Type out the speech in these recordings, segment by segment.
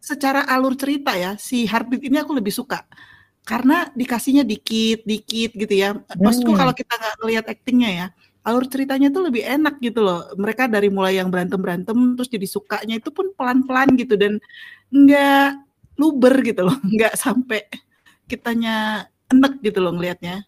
secara alur cerita ya, si Heartbeat ini aku lebih suka. Karena dikasihnya dikit, dikit gitu ya. Maksudku Hmm. kalau kita nggak ngelihat aktingnya ya, alur ceritanya tuh lebih enak gitu loh. Mereka dari mulai yang berantem-berantem terus jadi sukanya itu pun pelan-pelan gitu dan nggak luber gitu loh, nggak sampai kitanya enek gitu loh ngelihatnya.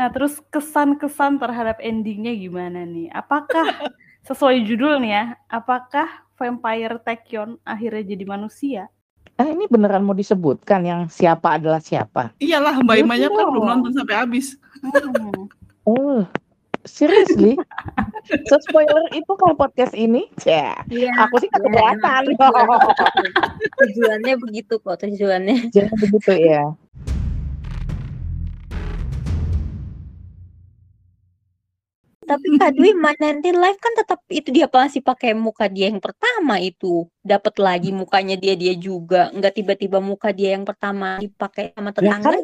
Nah, terus kesan-kesan terhadap endingnya gimana nih? Apakah sesuai judul nih ya, apakah Vampire Taekyon akhirnya jadi manusia? Eh, ini beneran mau disebutkan yang siapa adalah siapa? Iyalah, Mbak Imanya kan belum nonton sampai habis. Hmm. Oh, seriously? so spoiler itu kalau podcast ini? Ya, Iya. aku sih nggak iya, keberatan. emang tujuannya begitu. Tujuannya begitu kok tujuannya. Jangan begitu ya. Tapi Kak Dwi main di live kan tetap itu dia masih pakai muka dia yang pertama itu. Dapat lagi mukanya dia dia juga. Nggak tiba-tiba muka dia yang pertama dipakai sama Ya kan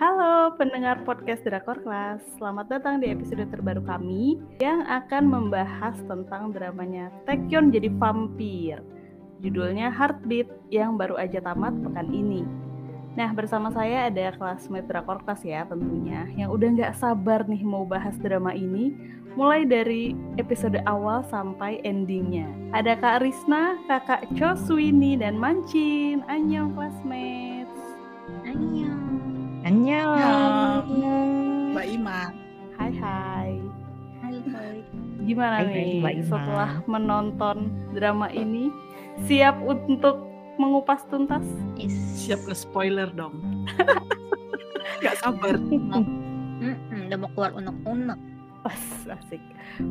Halo pendengar podcast Drakor Class, selamat datang di episode terbaru kami yang akan membahas tentang dramanya Taekyon jadi vampir. Judulnya Heartbeat yang baru aja tamat pekan ini. Nah bersama saya ada classmate Drakor Class ya tentunya yang udah nggak sabar nih mau bahas drama ini mulai dari episode awal sampai endingnya. Ada Kak Risna, Kakak Cho Swini, dan Mancin. Annyeong classmates. Annyeong. Annyeong. Mbak Ima. Hai hai. Halo, hai. Gimana Hai, hai, nih Mbak Ima. setelah menonton drama ini? Siap untuk mengupas tuntas? Yes. Siap ke spoiler dong. Gak sabar. Mm-mm, udah mau keluar unek-unek. Pas, asik.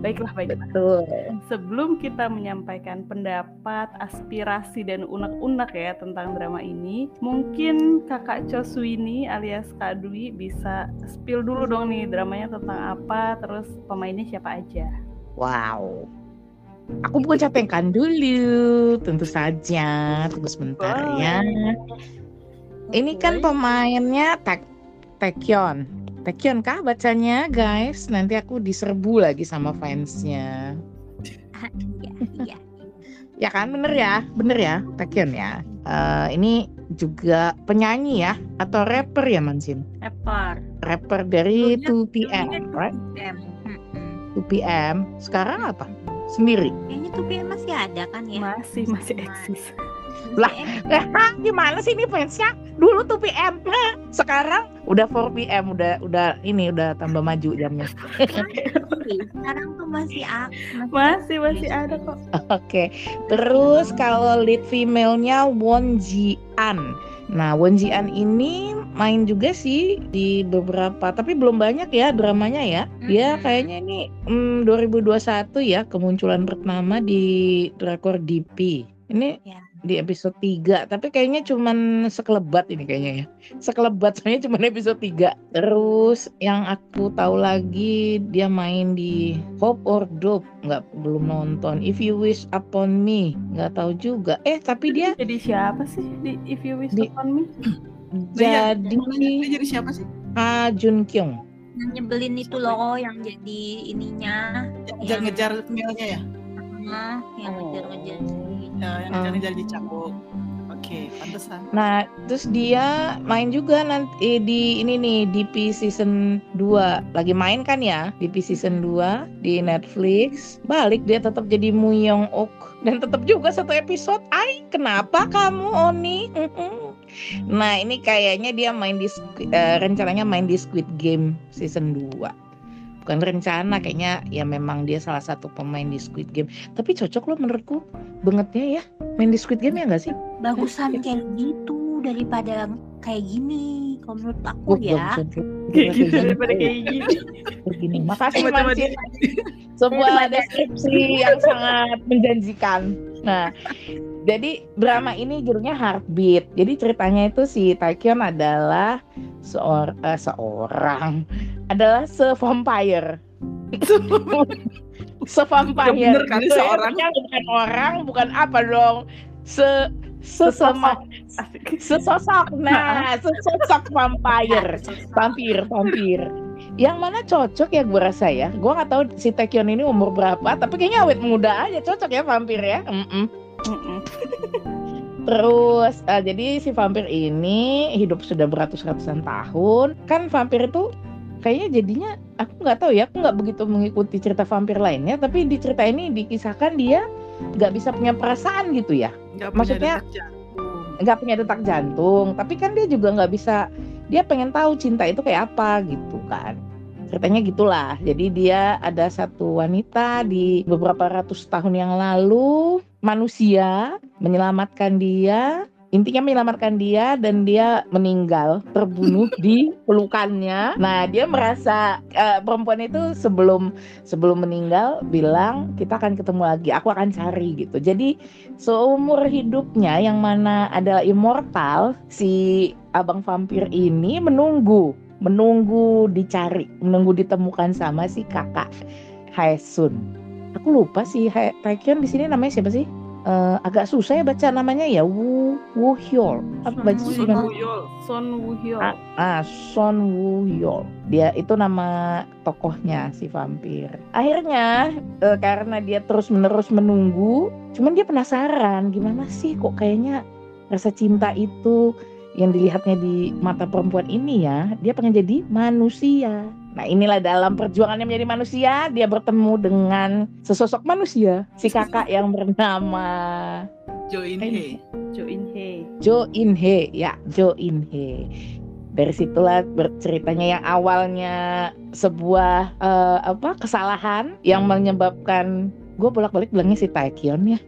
Baiklah, baiklah. Betul. Sebelum kita menyampaikan pendapat, aspirasi, dan unek-unek ya tentang drama ini, mungkin kakak Choswini alias Kak Dwi bisa spill dulu dong nih dramanya tentang apa, terus pemainnya siapa aja. Wow. Aku bukan capengkan dulu, tentu saja. Tunggu sebentar ya. Ini kan pemainnya Tek Taekyon. Taekyon kah bacanya guys? Nanti aku diserbu lagi sama fansnya. Ah, Iya, iya. Ya kan bener ya, bener ya Taekyon ya. Eh, ini juga penyanyi ya atau rapper ya Mansin? Rapper. Rapper dari Dulunya- 2 PM, right? PM. Mm-mm. 2 PM. Sekarang apa? Sendiri. Kayaknya tuh PM masih ada kan ya? Masih, masih eksis. Lah, Eh, gimana sih ini fansnya? Dulu tuh PM, sekarang udah 4 PM, udah udah ini udah tambah maju jamnya. masih. Sekarang tuh masih ak- Masih, masih ada kok. Oke, terus kalau lead female-nya Won Ji An. Nah, Won Ji An ini main juga sih di beberapa, tapi belum banyak ya dramanya ya. Mm-mm. kayaknya ini mm, 2021 ya kemunculan pertama di drakor DP. Ini Ya. di episode 3, tapi kayaknya cuman sekelebat ini kayaknya ya. Sekelebat soalnya cuman episode 3. Terus yang aku tahu lagi dia main di Hope or Dope, nggak belum nonton. If You Wish Upon Me, nggak tahu juga. Eh, tapi dia Jadi siapa sih di If You Wish Di- Upon Me? Jadi dia jadi siapa sih? Ha Jun Kyung. yang nyebelin itu loh yang jadi ininya Yang ngejar Milnya ya? ah, yang Oh. ngejar-ngejar Ya, yang Oh. ngejar-ngejar di cambuk. Oke, pantesan. Nah, terus dia main juga nanti di ini nih DP season 2. Lagi main kan ya DP season 2 di Netflix. Balik dia tetap jadi Mu Young Ok dan tetap juga satu episode. Ai, kenapa kamu Oni? nah, ini kayaknya dia main di eh, rencananya main di Squid Game season 2. Bukan rencana kayaknya ya memang dia salah satu pemain di Squid Game. Tapi cocok loh menurutku bangetnya ya main di Squid Game ya nggak sih? bagusan kayak gitu daripada kayak gini kalau menurut aku Oh, ya kayak- Kayak gitu daripada gini. kayak gini. Begini. Makasih Mansin. Sebuah deskripsi yang sangat menjanjikan. Nah, jadi drama ini judulnya Heartbeat. Jadi ceritanya itu si Taekyon adalah seor eh, seorang adalah se-vampire. Se-vampire. Bener kali Gitu ya, seorang. bukan orang, bukan apa dong. Se sesama sesosok nah sesosok vampire vampir vampir yang mana cocok ya gue rasa ya gue nggak tahu si Taekyon ini umur berapa tapi kayaknya awet muda aja cocok ya vampir ya Mm-mm. Mm-mm. terus eh, jadi si vampir ini hidup sudah beratus-ratusan tahun. Kan vampir itu kayaknya jadinya aku nggak tahu ya aku nggak begitu mengikuti cerita vampir lainnya tapi di cerita ini dikisahkan dia nggak bisa punya perasaan gitu ya. Nggak Maksudnya- nggak punya detak jantung tapi kan dia juga nggak bisa dia pengen tahu cinta itu kayak apa gitu kan ceritanya gitulah. Jadi dia ada satu wanita di beberapa ratus tahun yang lalu manusia menyelamatkan dia intinya menyelamatkan dia dan dia meninggal terbunuh di pelukannya. Nah dia merasa eh, perempuan itu sebelum sebelum meninggal bilang kita akan ketemu lagi aku akan cari gitu. Jadi seumur hidupnya yang mana adalah immortal si abang vampir ini menunggu menunggu dicari menunggu ditemukan sama si kakak Haesun aku lupa si Hae- Taekyon di sini namanya siapa sih Eh, agak susah ya baca namanya ya Wu Wu Hyol apa baca Son sih gimana? Woo-yeol. Son Woo Hyol. Ah, ah, Son Woo Hyol. Dia itu nama tokohnya si vampir. Akhirnya eh, karena dia terus-menerus menunggu, cuman dia penasaran gimana sih kok kayaknya rasa cinta itu yang dilihatnya di mata perempuan ini ya, dia pengen jadi manusia. Nah inilah dalam perjuangannya menjadi manusia, dia bertemu dengan sesosok manusia, si kakak yang bernama Jo In Hye. Jo In Hye. Jo In Hye ya Jo In Hye dari situlah berceritanya yang awalnya sebuah eh, apa kesalahan yang menyebabkan gue bolak-balik bilangnya si Taekyon ya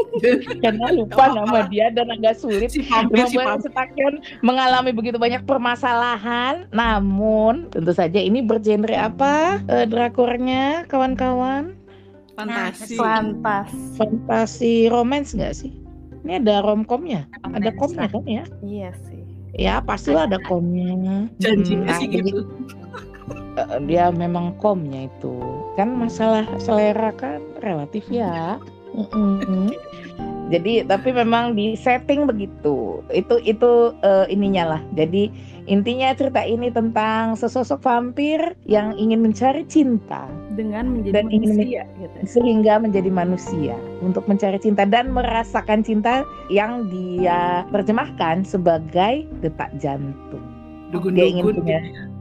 karena lupa nama dia dan agak sulit si si Taekyon mengalami begitu banyak permasalahan namun tentu saja ini bergenre apa eh, drakornya kawan-kawan Fantasi. Fantas. fantasi romance nggak sih ini ada romcomnya ada komnya kan ya Iya sih. Ya pastilah ada komnya. Janjinya Hmm, sih nah, gitu. eh, Dia memang komnya itu. Kan masalah selera kan relatif ya. Jadi tapi memang di setting begitu. Itu itu eh, ininya lah. Jadi intinya cerita ini tentang sesosok vampir yang ingin mencari cinta Dengan menjadi Dan ingin manusia gitu. sehingga menjadi manusia untuk mencari cinta dan merasakan cinta yang dia terjemahkan sebagai detak jantung. Dia ingin Dugun-dugun. punya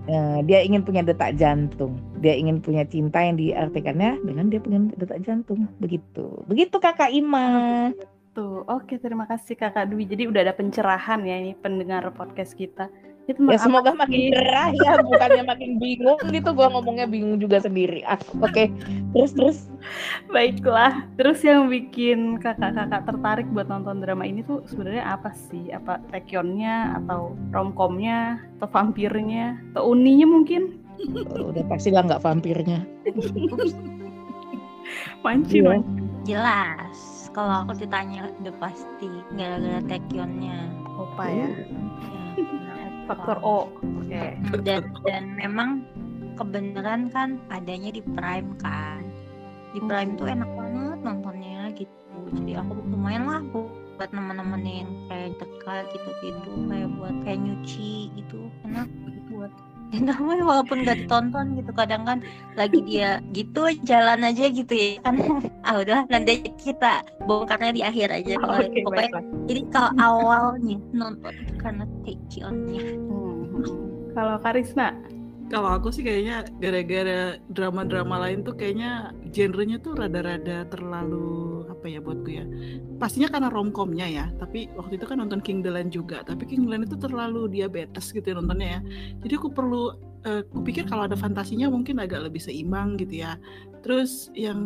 Eh, dia ingin punya detak jantung. Dia ingin punya cinta yang diartikannya dengan dia punya detak jantung. Begitu. Begitu Kakak Ima. Tuh, oke terima kasih Kakak Dwi. Jadi udah ada pencerahan ya ini pendengar podcast kita. Itu Ya semoga makin cerah ya, bukannya makin bingung gitu. Gua ngomongnya bingung juga sendiri. Ah, Oke, terus terus. Baiklah. Terus yang bikin kakak-kakak tertarik buat nonton drama ini tuh sebenarnya apa sih? Apa Taekyonnya atau romcomnya atau vampirnya atau uninya mungkin? Oh, udah pasti lah nggak vampirnya. Manci, Iya. Jelas. Kalau aku ditanya udah pasti gara-gara Taekionnya. Opa ya. Ya. Faktor O. Oke. Dan dan memang kebenaran kan adanya di Prime kan. Di Prime tuh enak banget nontonnya gitu. Jadi aku lumayan lah bu- buat nemen-nemenin kayak dekat gitu-gitu kayak buat kayak nyuci gitu enak buat dan namanya walaupun gak ditonton gitu kadang kan lagi dia gitu jalan aja gitu ya kan ah udah nanti kita bongkarnya di akhir aja Kalau- Oke, pokoknya baiklah. jadi kalau awalnya nonton itu karena Taekionnya Hmm. Kalau Karisna, Kalau aku sih kayaknya gara-gara drama-drama lain tuh kayaknya genrenya tuh rada-rada terlalu apa ya buatku ya. Pastinya karena romcomnya ya. Tapi waktu itu kan nonton King the Land juga. Tapi King the Land itu terlalu diabetes gitu ya nontonnya ya. Jadi aku perlu, eh, kupikir kalau ada fantasinya mungkin agak lebih seimbang gitu ya. Terus yang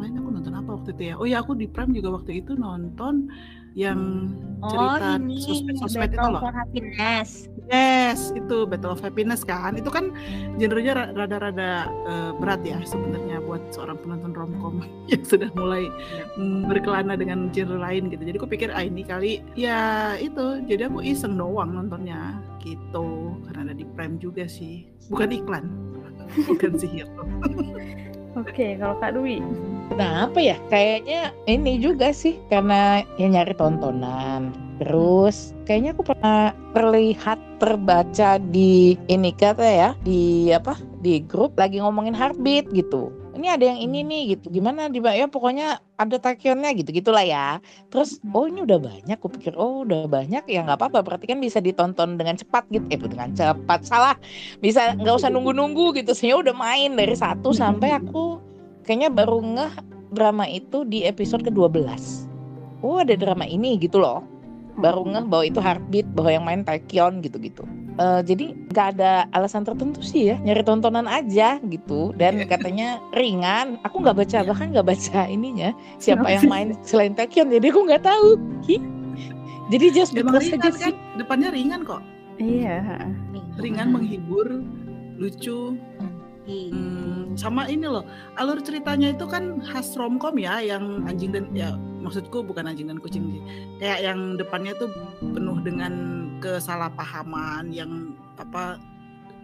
lain aku nonton apa waktu itu ya? Oh ya aku di Prime juga waktu itu nonton yang oh cerita ini sosmed-sosmed itu loh. Happiness Yes, itu Battle of Happiness kan. Itu kan genrenya ra- rada-rada eh, berat ya sebenarnya buat seorang penonton romcom yang sudah mulai mm, berkelana dengan genre lain gitu. Jadi aku pikir ah ini kali ya itu. Jadi aku iseng doang nontonnya gitu. Karena ada di Prime juga sih. Bukan iklan. Bukan sihir. Oke, kalau Kak Dwi. Kenapa ya? Kayaknya ini juga sih karena ya nyari tontonan. Terus kayaknya aku pernah terlihat terbaca di ini kata ya di apa di grup lagi ngomongin heartbeat gitu. Ini ada yang ini nih gitu. Gimana di ya pokoknya ada takionnya gitu gitulah ya. Terus oh ini udah banyak. Aku pikir oh udah banyak ya nggak apa-apa. Berarti kan bisa ditonton dengan cepat gitu. Eh dengan cepat salah. Bisa nggak usah nunggu-nunggu gitu. Saya udah main dari satu sampai aku kayaknya baru ngeh drama itu di episode ke-12. Oh, ada drama ini gitu loh. Baru ngeh bahwa itu heartbeat, bahwa yang main Taekyon gitu-gitu. Uh, jadi nggak ada alasan tertentu sih ya nyari tontonan aja gitu dan katanya ringan aku nggak baca bahkan nggak baca ininya siapa yang main selain Taekyon jadi aku nggak tahu Hi. jadi just Emang because ringan aja sih kan? Depannya ringan kok. Iya. Ringan menghibur, lucu. Hmm, sama ini loh, alur ceritanya itu kan khas romcom ya, yang anjing dan ya maksudku bukan anjing dan kucing sih. Kayak yang depannya tuh penuh dengan kesalahpahaman yang apa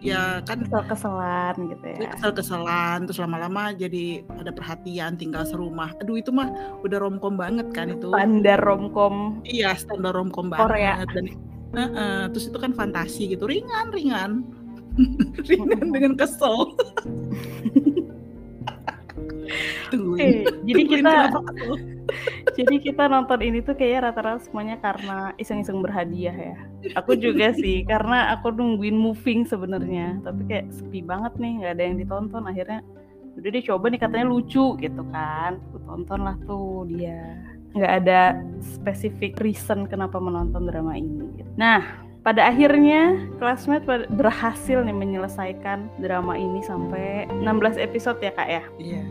ya kan Kesel-keselan gitu ya. kesel-keselan terus lama-lama jadi ada perhatian tinggal serumah. Aduh itu mah udah romcom banget kan itu. Standar romcom Iya, standar romcom Korea. banget dan Heeh, terus itu kan fantasi gitu, ringan-ringan. ringan dengan kesel. Tungguin. Oke, jadi kita. Jadi kita nonton ini tuh kayaknya rata-rata semuanya karena iseng-iseng berhadiah ya. Aku juga sih karena aku nungguin moving sebenarnya, tapi kayak sepi banget nih, nggak ada yang ditonton. Akhirnya udah deh coba nih katanya lucu gitu kan. Aku tonton lah tuh dia. Nggak ada spesifik reason kenapa menonton drama ini. gitu. Nah, pada akhirnya classmate berhasil nih menyelesaikan drama ini sampai 16 episode ya kak ya. Iya.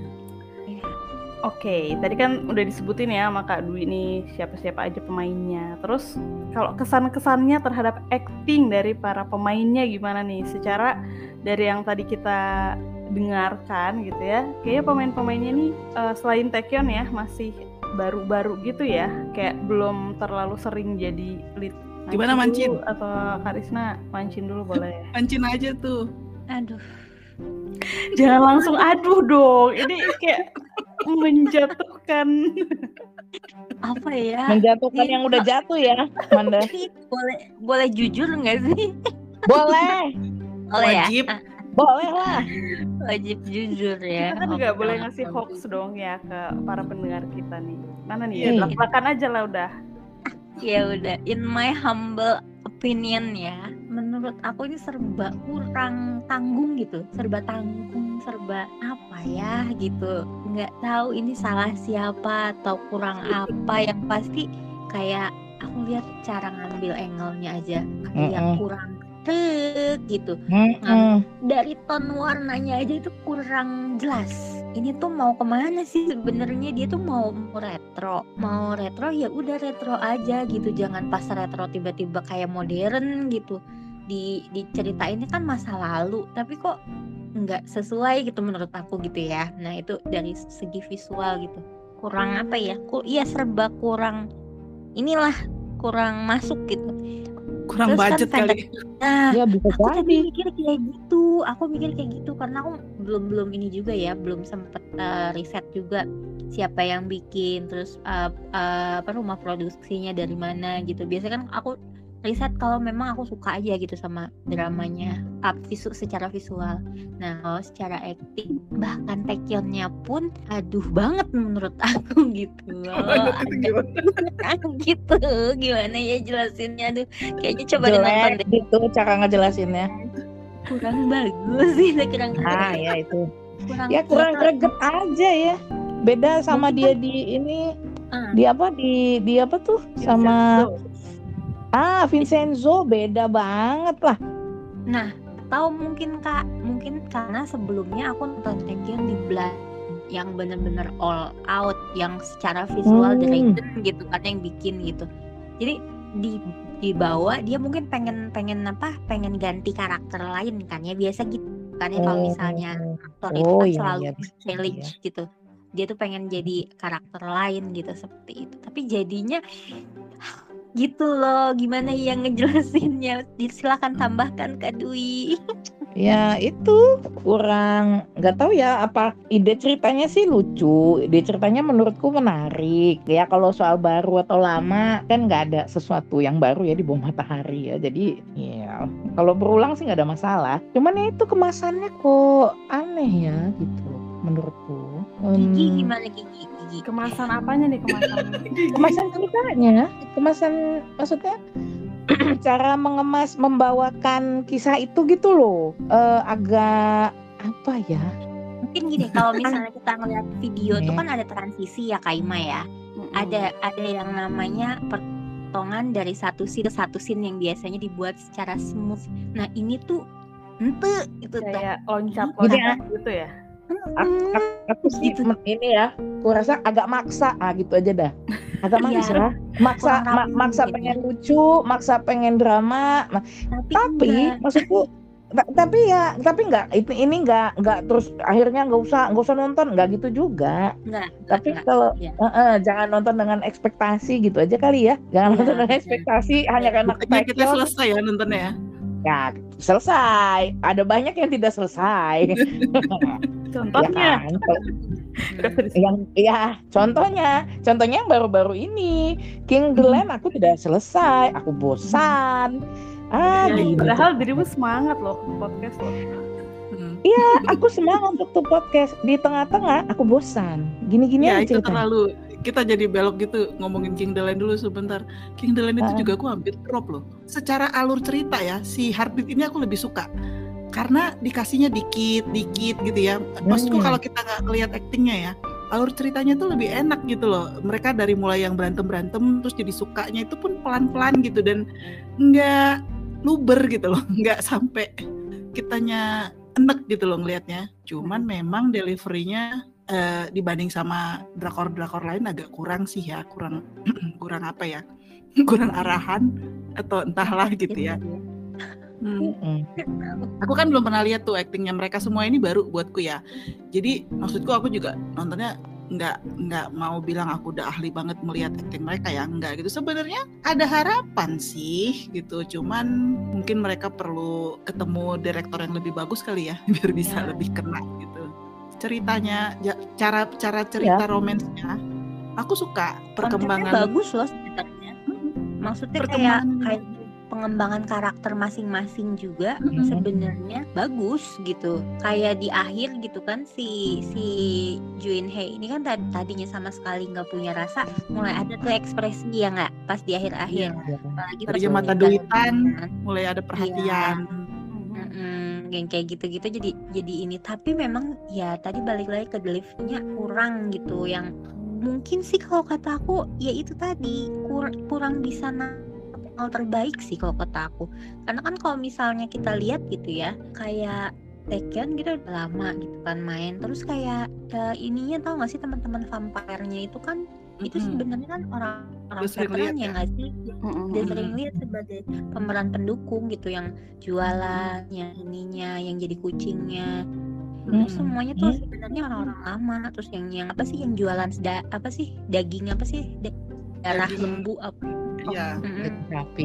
Oke, tadi kan udah disebutin ya sama Kak Dwi nih siapa-siapa aja pemainnya. Terus kalau kesan-kesannya terhadap acting dari para pemainnya gimana nih? Secara dari yang tadi kita dengarkan gitu ya, kayaknya pemain-pemainnya nih eh, selain Taekyon ya masih baru-baru gitu ya, kayak belum terlalu sering jadi lead. Gimana, Mancin? dulu Atau Karisna mancin dulu boleh? Mancin aja tuh. Aduh, Jangan langsung aduh dong, ini kayak menjatuhkan. apa ya? menjatuhkan yang udah jatuh ya Manda boleh boleh jujur nggak sih? boleh Boleh ya? Wajib. Ah, boleh lah wajib jujur ya. Kita kan nggak boleh ngasih hoax dong ya ke para pendengar kita nih. Mana nih? Iya, Ya, belak aja lah udah. ya udah in my humble opinion ya menurut aku ini serba kurang tanggung gitu serba tanggung serba apa ya gitu nggak tahu ini salah siapa atau kurang apa yang pasti kayak aku lihat cara ngambil angle-nya aja kayak Mm-mm. kurang tek gitu Mm-mm. dari ton warnanya aja itu kurang jelas. Ini tuh mau ke mana sih sebenarnya dia tuh mau retro, mau retro ya udah retro aja gitu, jangan pas retro tiba-tiba kayak modern gitu. Di diceritain kan masa lalu, tapi kok nggak sesuai gitu menurut aku gitu ya. Nah itu dari segi visual gitu kurang apa ya? Ku, iya serba kurang inilah kurang masuk gitu. Kurang Terus kan budget pendek. kali. Nah ya bisa aku tadi jadi mikir kayak gitu aku mikir kayak gitu karena aku belum belum ini juga ya belum sempet eh, riset juga siapa yang bikin terus eh, eh, apa rumah produksinya dari mana gitu biasanya kan aku riset kalau memang aku suka aja gitu sama dramanya up visu secara visual. Nah kalau secara acting bahkan Taekyeonnya pun aduh banget menurut aku gitu. Itu ada gimana? gitu gimana ya jelasinnya? Aduh kayaknya coba jelek deh. gitu cara ngejelasinnya. Kurang bagus sih kurang ah ya itu. Kurang ya kurang greget aja ya. Beda sama Mungkin dia di ini Ah. di apa? Di di apa tuh? Sama ah Vincenzo beda banget lah. Nah tahu mungkin kak mungkin karena sebelumnya aku nonton Taekyon di Blood yang bener-bener all out yang secara visual Hmm. Dragon gitu kan yang bikin gitu. Jadi di dibawa dia mungkin pengen pengen apa pengen ganti karakter lain kan ya biasa gitu kan ya kalau Oh. misalnya aktor itu Oh, kan iya, selalu iya, bisa challenge gitu. Dia tuh pengen jadi karakter lain gitu seperti itu. Tapi jadinya gitu loh gimana yang ngejelasinnya silakan tambahkan Kak Dwi Ya itu kurang nggak tahu ya apa ide ceritanya sih lucu, ide ceritanya menurutku menarik. Ya kalau soal baru atau lama kan nggak ada sesuatu yang baru ya di bawah matahari ya. Jadi ya kalau berulang sih nggak ada masalah. Cuman ya itu kemasannya kok aneh ya gitu menurutku. Gigi gimana Gigi Gigi Kemasan apanya nih kemasan? kemasan ceritanya, kemasan maksudnya cara mengemas membawakan kisah itu gitu loh. Eh, agak apa ya? Mungkin gini kalau misalnya kita ngeliat video tuh Oke. kan ada transisi ya Kaima ya. Ada ada yang namanya pertongan dari satu scene ke satu scene yang biasanya dibuat secara smooth. Nah ini tuh ente itu tuh. Kayak loncat loncat gitu ya. aku, aku, aku sih Gitu. ini ya aku rasa agak maksa ah gitu aja dah agak Iya. maksa maksa Kurang ma- maksa gitu. pengen lucu maksa pengen drama ma- tapi, tapi enggak. maksudku ta- tapi ya tapi nggak ini ini nggak nggak terus akhirnya nggak usah nggak usah nonton nggak gitu juga enggak tapi enggak, kalau Iya. eh, eh, jangan nonton dengan ekspektasi gitu aja kali ya jangan Iya, nonton dengan iya. ekspektasi hanya karena kita selesai ya nontonnya ya. Ya selesai. Ada banyak yang tidak selesai. Ya Contohnya. kan? Udah Hmm. yang ya contohnya. Contohnya yang baru-baru ini. King the Land aku tidak selesai. Aku bosan. Ah Ya, gitu. padahal dirimu semangat loh podcast loh. Hmm. aku semangat untuk tuh podcast. Di tengah-tengah aku bosan. Gini-gini Ya aja itu cerita terlalu kita jadi belok gitu ngomongin King the Land dulu sebentar. King the Land itu Ah. juga aku hampir drop loh. Secara alur cerita ya, si Heartbeat ini aku lebih suka. Karena dikasihnya dikit, dikit gitu ya. Maksudku Hmm. kalau kita nggak ngelihat aktingnya ya, alur ceritanya tuh lebih enak gitu loh. Mereka dari mulai yang berantem-berantem terus jadi sukanya itu pun pelan-pelan gitu dan nggak luber gitu loh, nggak sampai kitanya enek gitu loh ngelihatnya. Cuman memang deliverynya eh, dibanding sama drakor-drakor lain agak kurang sih ya, kurang kurang apa ya, kurang arahan atau entahlah gitu ya. Hmm. Mm. Aku kan belum pernah lihat tuh aktingnya mereka semua ini baru buatku ya. Jadi maksudku aku juga nontonnya nggak nggak mau bilang aku udah ahli banget melihat akting mereka ya nggak gitu sebenarnya ada harapan sih gitu cuman mungkin mereka perlu ketemu direktor yang lebih bagus kali ya biar bisa Ya. lebih kena gitu ceritanya cara cara cerita romansnya aku suka Kontennya perkembangan bagus loh sebenarnya maksudnya kayak Perkembangan. kayak pengembangan karakter masing-masing juga Mm-mm. sebenarnya bagus gitu kayak di akhir gitu kan si si Juin Hei ini kan tadi tadinya sama sekali nggak punya rasa mulai ada tuh ekspresi ya nggak pas di akhir-akhir Iya. apalagi pas mata duitan. kan. mulai ada perhatian Mm-mm, yang kayak gitu-gitu jadi jadi ini. Tapi memang ya tadi balik lagi ke deliverynya kurang gitu. Yang mungkin sih kalau kata aku ya itu tadi kur- kurang bisa hal terbaik sih kalau kata aku. Karena kan kalau misalnya kita lihat gitu ya kayak Taekyon gitu lama gitu kan main. Terus kayak eh, ininya tau gak sih teman-teman vampire-nya itu kan itu sebenarnya kan orang orang veteran ya nggak sih? Dia sering lihat sebagai pemeran pendukung gitu yang jualan yang ininya yang jadi kucingnya. Hmm. itu semuanya tuh sebenarnya orang-orang lama terus yang yang apa sih yang jualan da, apa sih daging apa sih Da- darah Daging. lembu apa? Iya.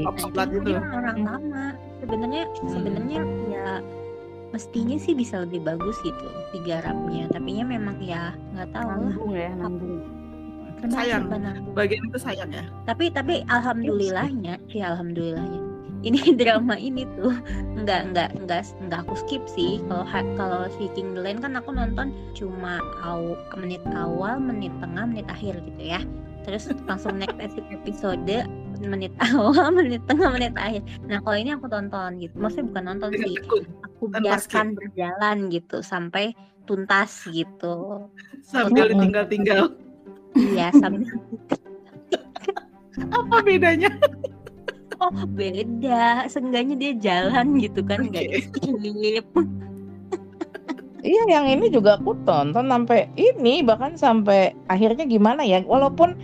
Top Nah, gitu. orang lama. Sebenarnya sebenarnya ya mestinya sih bisa lebih bagus gitu digarapnya tapi ya memang ya nggak tahu lah. Ya, nanggung. Benar, Sayang. benar. Bagian itu sayang ya. tapi tapi alhamdulillahnya ya alhamdulillahnya ini drama ini tuh nggak nggak nggak nggak aku skip sih kalau kalau si King the Land kan aku nonton cuma aw, menit awal menit tengah menit akhir gitu ya terus langsung next episode menit awal menit tengah menit akhir nah kalau ini aku tonton gitu maksudnya bukan nonton sih aku biarkan berjalan gitu sampai tuntas gitu Sambil ditinggal-tinggal. Iya sampai Apa bedanya? oh beda seenggaknya dia jalan gitu kan nggak di skip Iya, yang ini juga aku tonton sampai ini bahkan sampai akhirnya gimana ya? Walaupun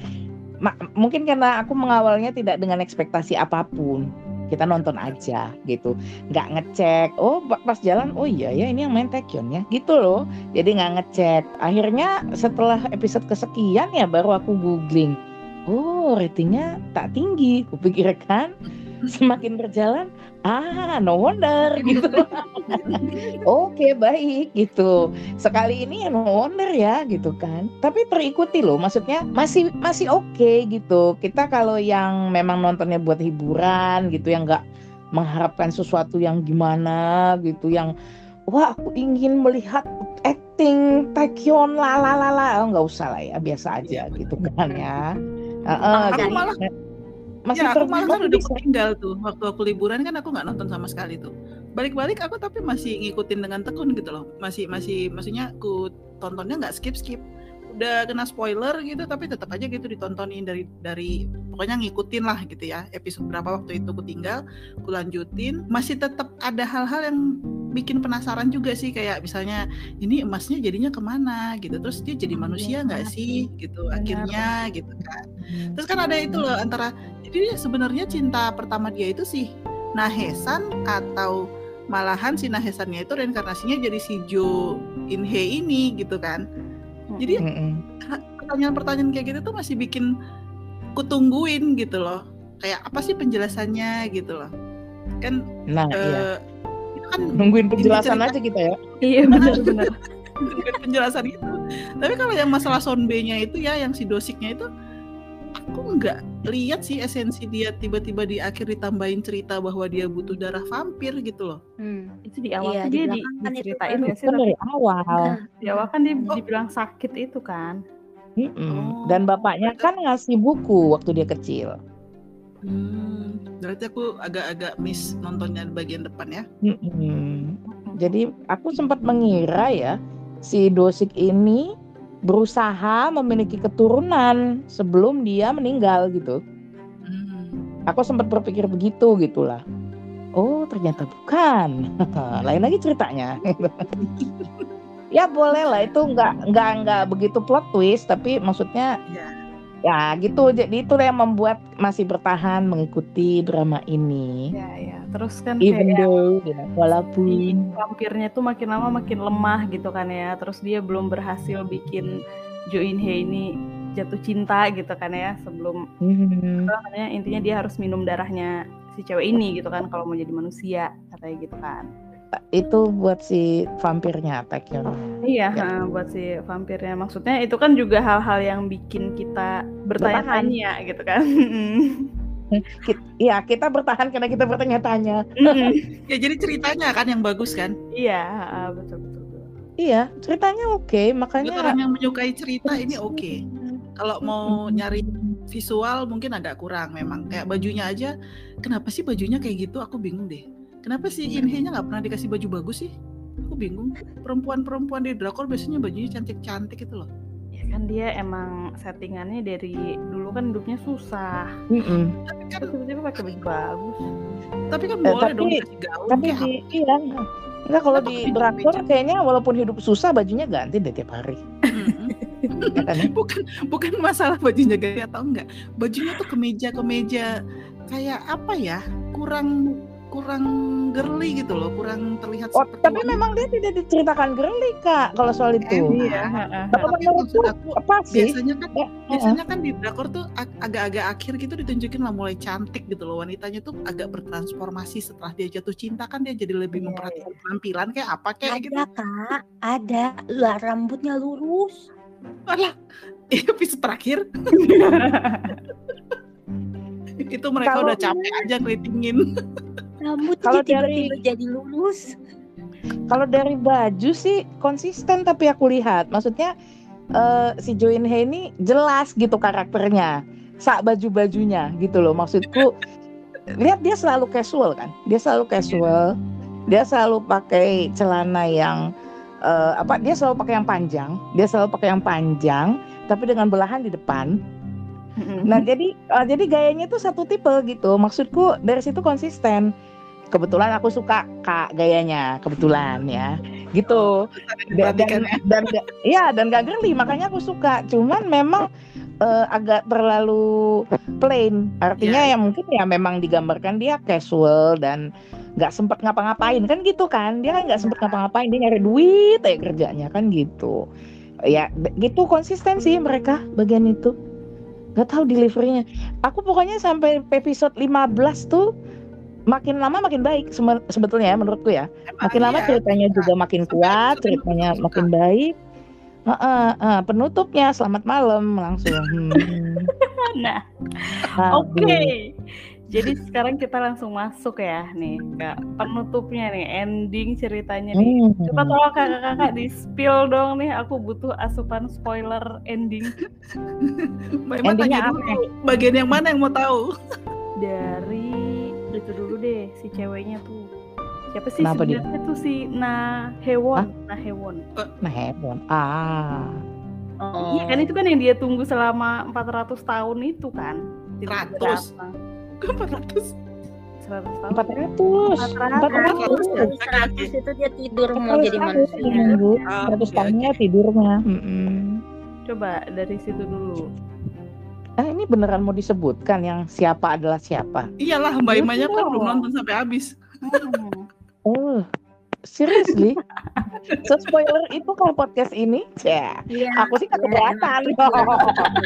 ma- mungkin karena aku mengawalnya tidak dengan ekspektasi apa pun. Kita nonton aja gitu, nggak ngecek. Oh pa- pas jalan, oh iya ya ini yang main Taekyon ya, gitu loh. Jadi nggak ngecek. Akhirnya setelah episode kesekian ya baru aku googling. oh ratingnya tak tinggi kupikir kan semakin berjalan ah no wonder gitu. Oke baik gitu. Sekali ini ya no wonder ya gitu kan. Tapi terikuti loh maksudnya masih masih oke gitu. Kita kalau yang memang nontonnya buat hiburan gitu yang nggak mengharapkan sesuatu yang gimana gitu yang wah aku ingin melihat acting Taekyon la la la la oh, nggak usah lah ya biasa aja gitu kan ya. Uh, uh, Aku jadi- malah masih ya, aku malah kan udah tinggal tuh waktu aku liburan kan aku nggak nonton sama sekali tuh. Balik-balik aku tapi masih ngikutin dengan tekun gitu loh. Masih masih maksudnya aku tontonnya nggak skip skip. Udah kena spoiler gitu tapi tetap aja gitu ditontonin dari dari pokoknya ngikutin lah gitu ya. Episode berapa waktu itu aku tinggal, aku lanjutin. Masih tetap ada hal-hal yang bikin penasaran juga sih kayak misalnya ini emasnya jadinya ke mana gitu terus dia jadi Oh, manusia iya, nggak sih gitu Benar. akhirnya gitu kan Terus kan ada itu loh antara jadi sebenarnya cinta pertama dia itu sih Nahesan atau malahan si Nahesannya itu reinkarnasinya jadi si Jo Inhe ini gitu kan. Jadi pertanyaan-pertanyaan kayak gitu tuh masih bikin kutungguin gitu loh. Kayak apa sih penjelasannya gitu loh. Kan Nah, iya. eh, itu kan Nungguin penjelasan cerita- aja kita ya. Iya benar-benar. penjelasan itu. Tapi kalau yang masalah Sonbe-nya itu ya, yang si dosiknya itu, aku nggak lihat sih esensi dia tiba-tiba di akhir ditambahin cerita bahwa dia butuh darah vampir gitu loh. Hmm. itu di awal Iya, dia di, kan itu diceritain kan. ya sih Kan dari awal. di awal kan dia Oh. dibilang sakit itu kan Mm-mm. Oh. Dan bapaknya kan ngasih buku waktu dia kecil. Hmm, berarti aku agak-agak miss nontonnya di bagian depan ya. Mm-mm. Jadi aku sempat mengira ya si Dosik ini berusaha memiliki keturunan sebelum dia meninggal gitu. Hmm. Aku sempat berpikir begitu gitulah. Oh ternyata bukan. Lain lagi ceritanya. ya boleh lah itu nggak nggak nggak begitu plot twist tapi maksudnya Ya. Ya gitu. Jadi itu yang membuat masih bertahan mengikuti drama ini. ya ya. Terus kan Even kayak though ya, walaupun vampirnya tuh makin lama makin lemah gitu kan ya. Terus dia belum berhasil bikin Jo In Hye ini jatuh cinta gitu kan ya sebelum Hmm, makanya intinya dia harus minum darahnya si cewek ini gitu kan kalau mau jadi manusia katanya gitu kan itu buat si vampirnya Taekyon. iya Ya. ha, buat si vampirnya maksudnya itu kan juga hal-hal yang bikin kita bertanya-tanya gitu kan Kit- Iya kita bertahan karena kita bertanya-tanya. Mm-mm. ya jadi ceritanya kan yang bagus kan. iya betul betul. Iya ceritanya oke Buat makanya. orang yang menyukai cerita ini oke. Kalau mau nyari visual mungkin agak kurang memang. Kayak bajunya aja, kenapa sih bajunya kayak gitu? Aku bingung deh. Kenapa sih Inhe-nya nggak pernah dikasih baju bagus sih? Aku bingung. Perempuan-perempuan di drakor biasanya bajunya cantik-cantik gitu loh. ya kan dia emang settingannya dari dulu kan hidupnya susah Mm-mm. Tapi kan, tiba-tiba pakai baju bagus tapi kan Eh, boleh tapi- dong dikasih gaun. Tapi di iya enggak kalau Kenapa di drakor kayaknya walaupun hidup susah bajunya ganti deh tiap hari. Mm-mm. Ya kan bukan bukan masalah bajunya gaya atau enggak bajunya tuh kemeja kemeja kayak apa ya kurang kurang girly gitu loh kurang terlihat Oh, seperti tapi wanita. memang dia tidak diceritakan girly kak kalau soal itu. Iya ha, ha, ha. Tapi menurutku maksud aku apa sih? biasanya kan Ya, biasanya kan di drakor tuh ag- agak-agak akhir gitu ditunjukin lah mulai cantik gitu loh wanitanya tuh agak bertransformasi setelah dia jatuh cinta kan dia jadi lebih Iya, memperhatikan penampilan kayak apa kayak gitu Ada kak, ada. Lah rambutnya lurus. Alah, episode terakhir itu mereka Kalau- udah capek aja keritingin Rambutnya Kalau tiba-tiba dari- jadi lurus. Kalau dari baju sih konsisten tapi aku lihat, maksudnya eh, si Jo In Hye ini jelas gitu karakternya, sak baju-bajunya gitu loh. Maksudku lihat dia selalu casual kan, dia selalu casual, dia selalu pakai celana yang eh, apa? Dia selalu pakai yang panjang, dia selalu pakai yang panjang tapi dengan belahan di depan. Nah jadi eh, jadi gayanya tuh satu tipe gitu. Maksudku dari situ konsisten. Kebetulan aku suka kak gayanya, kebetulan ya, gitu. Dan Diperhatikan dan, ya. dan gak- iya dan gak girly makanya aku suka. Cuman memang eh, agak terlalu plain. Artinya Iya. ya mungkin ya memang digambarkan dia casual dan nggak sempet ngapa-ngapain kan gitu kan? Dia kan nggak sempet ngapa-ngapain dia nyari duit ya kerjanya kan gitu. Ya gitu konsisten sih mereka bagian itu. nggak tahu deliverynya aku pokoknya sampai episode 15 tuh makin lama makin baik sebe- sebetulnya ya menurutku ya Emang makin lama iya. ceritanya juga makin Sampai kuat ceritanya 15 makin baik Heeh, heeh, penutupnya selamat malam langsung hmm. Nah, oke. Jadi sekarang kita langsung masuk ya nih ke penutupnya nih, ending ceritanya nih. Hmm. Coba tolong kakak-kakak di spill dong nih, aku butuh asupan spoiler ending Mbak Endingnya apa dulu bagian yang mana yang mau tahu? dari itu dulu deh si ceweknya tuh. Siapa sih Kenapa dia? sebenarnya tuh si Nah Hewon, Nah Hewon. Nah, hebat. Ah. Oh. Iya kan itu kan yang dia tunggu selama 400 tahun itu kan. Tiba-tiba 100. datang. Bukan 400. 100 tahun. 400. 400. 100 100 itu dia tidur mau jadi manusia. menunggu Ah, 100 oke, tahunnya tidurnya. Coba dari situ dulu. Ah, ini beneran mau disebutkan yang siapa adalah siapa? Iyalah Mbak Imanya kan Betul. belum nonton sampai habis. Hmm. Oh, seriously? so spoiler itu kalau podcast ini? Ya, Iya. aku sih iya, keberatan. emang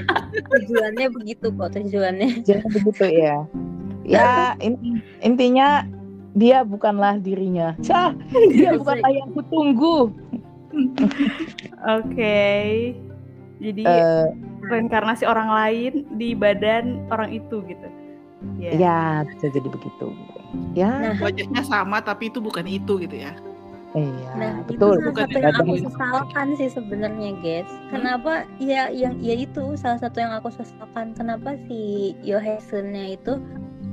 Tujuannya begitu kok tujuannya. Jangan begitu ya. Ya, in- intinya dia bukanlah dirinya. Cah, dia bukanlah yang kutunggu. Oke. Jadi Eh, reinkarnasi orang lain di badan orang itu gitu. Ya. ya, bisa jadi begitu. Ya, Nah, Wajahnya sama tapi itu bukan itu gitu ya. iya, Nah, betul. itu salah Bukan satu yang aku sesalkan sih sebenarnya, guys. Kenapa? Ya, yang ya itu salah satu yang aku sesalkan. Kenapa si Yohesunnya itu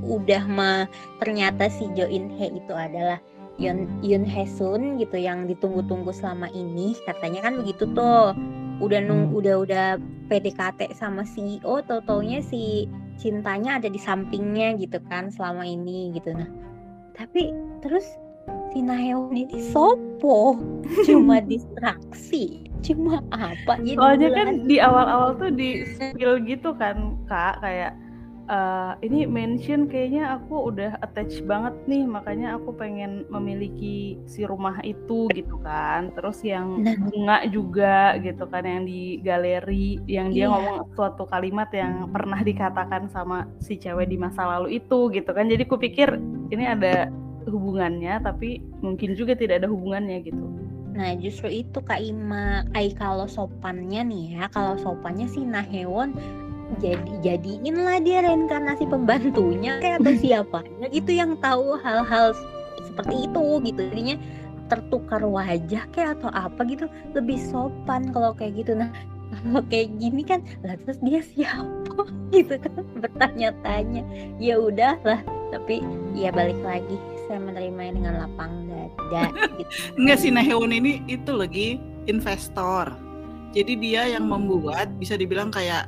udah mah ternyata si Jo In He itu adalah Yun Yun Hesun gitu yang ditunggu-tunggu selama ini katanya kan begitu tuh udah nung Hmm. udah udah PDKT sama CEO tau taunya si cintanya ada di sampingnya gitu kan selama ini gitu. Nah tapi terus si Naeon ini sopo? Cuma distraksi? Cuma apa? Ya Soalnya kan di awal-awal tuh di spill gitu kan kak kayak eh, ini mention kayaknya aku udah attach banget nih makanya aku pengen memiliki si rumah itu gitu kan terus yang Nah. bunga juga gitu kan yang di galeri yang dia Iya. ngomong suatu kalimat yang pernah dikatakan sama si cewek di masa lalu itu gitu kan jadi kupikir ini ada hubungannya tapi mungkin juga tidak ada hubungannya gitu Nah justru itu Kak Ima Ai kalau sopannya nih ya Kalau sopannya si Nahewon jadi jadiin lah dia reinkarnasi pembantunya. Kayak atau siapanya gitu yang tahu hal-hal seperti itu gitu. Jadinya tertukar wajah kayak atau apa gitu. Lebih sopan kalau kayak gitu. Nah kalau kayak gini kan lah terus dia siapa gitu kan? Bertanya-tanya. Ya udah lah tapi ya balik lagi. Saya menerimanya dengan lapang dada gitu. Enggak sih Nahewon ini itu lagi investor. Jadi dia yang membuat bisa dibilang kayak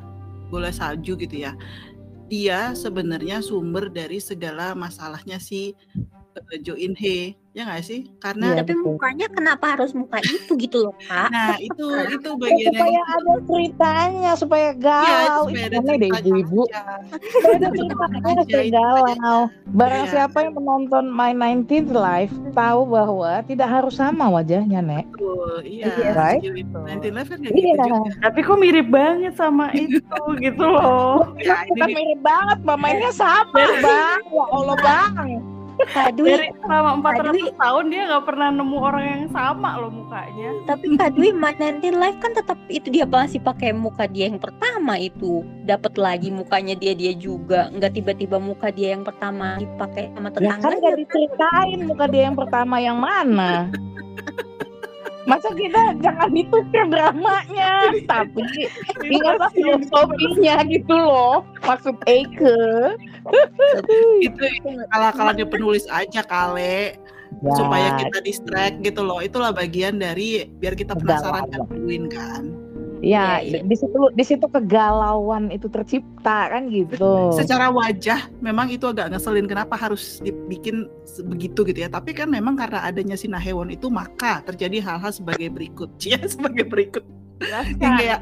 bola salju gitu ya. Dia sebenarnya sumber dari segala masalahnya si eh, Jo In He, ya nggak sih? Karena Iya, tapi betul. mukanya kenapa harus muka itu gitu loh kak nah itu itu bagian yang supaya ada ceritanya supaya Iya, galau supaya itu ada deh ceritanya ibu-ibu supaya ada ceritanya supaya galau barang Iya. siapa yang menonton My 19th Life tahu bahwa tidak harus sama wajahnya nek Betul, iya. Iya, right? Si Nanti Live kan Iya. gitu juga. tapi kok mirip banget sama itu gitu loh Ya, ini kan nih, mirip banget pemainnya sama bang ya Allah bang Kak Dwi dari selama 400 Dwi. tahun dia nggak pernah nemu orang yang sama loh mukanya. Tapi Kak Dwi 19 Live kan tetap itu dia masih pakai muka dia yang pertama itu. Dapat lagi mukanya dia dia juga. Nggak tiba-tiba muka dia yang pertama dipakai sama ya kan tetangganya gak diceritain muka dia yang pertama yang mana masa kita jangan ditukar dramanya? Tapi ingatlah filosofinya gitu loh. Maksud Eike itu kalah-kalahnya penulis aja kale. Supaya kita distract gitu loh. Itulah bagian dari biar kita penasaran kan nungguin kan. Ya Iya, iya. di situ di situ kegalauan itu tercipta kan gitu Secara wajah memang itu agak ngeselin kenapa harus dibikin begitu gitu ya. Tapi kan memang karena adanya si Nahewon itu maka terjadi hal-hal sebagai berikut. Ya, sebagai berikut. Yang Jelaskan. kayak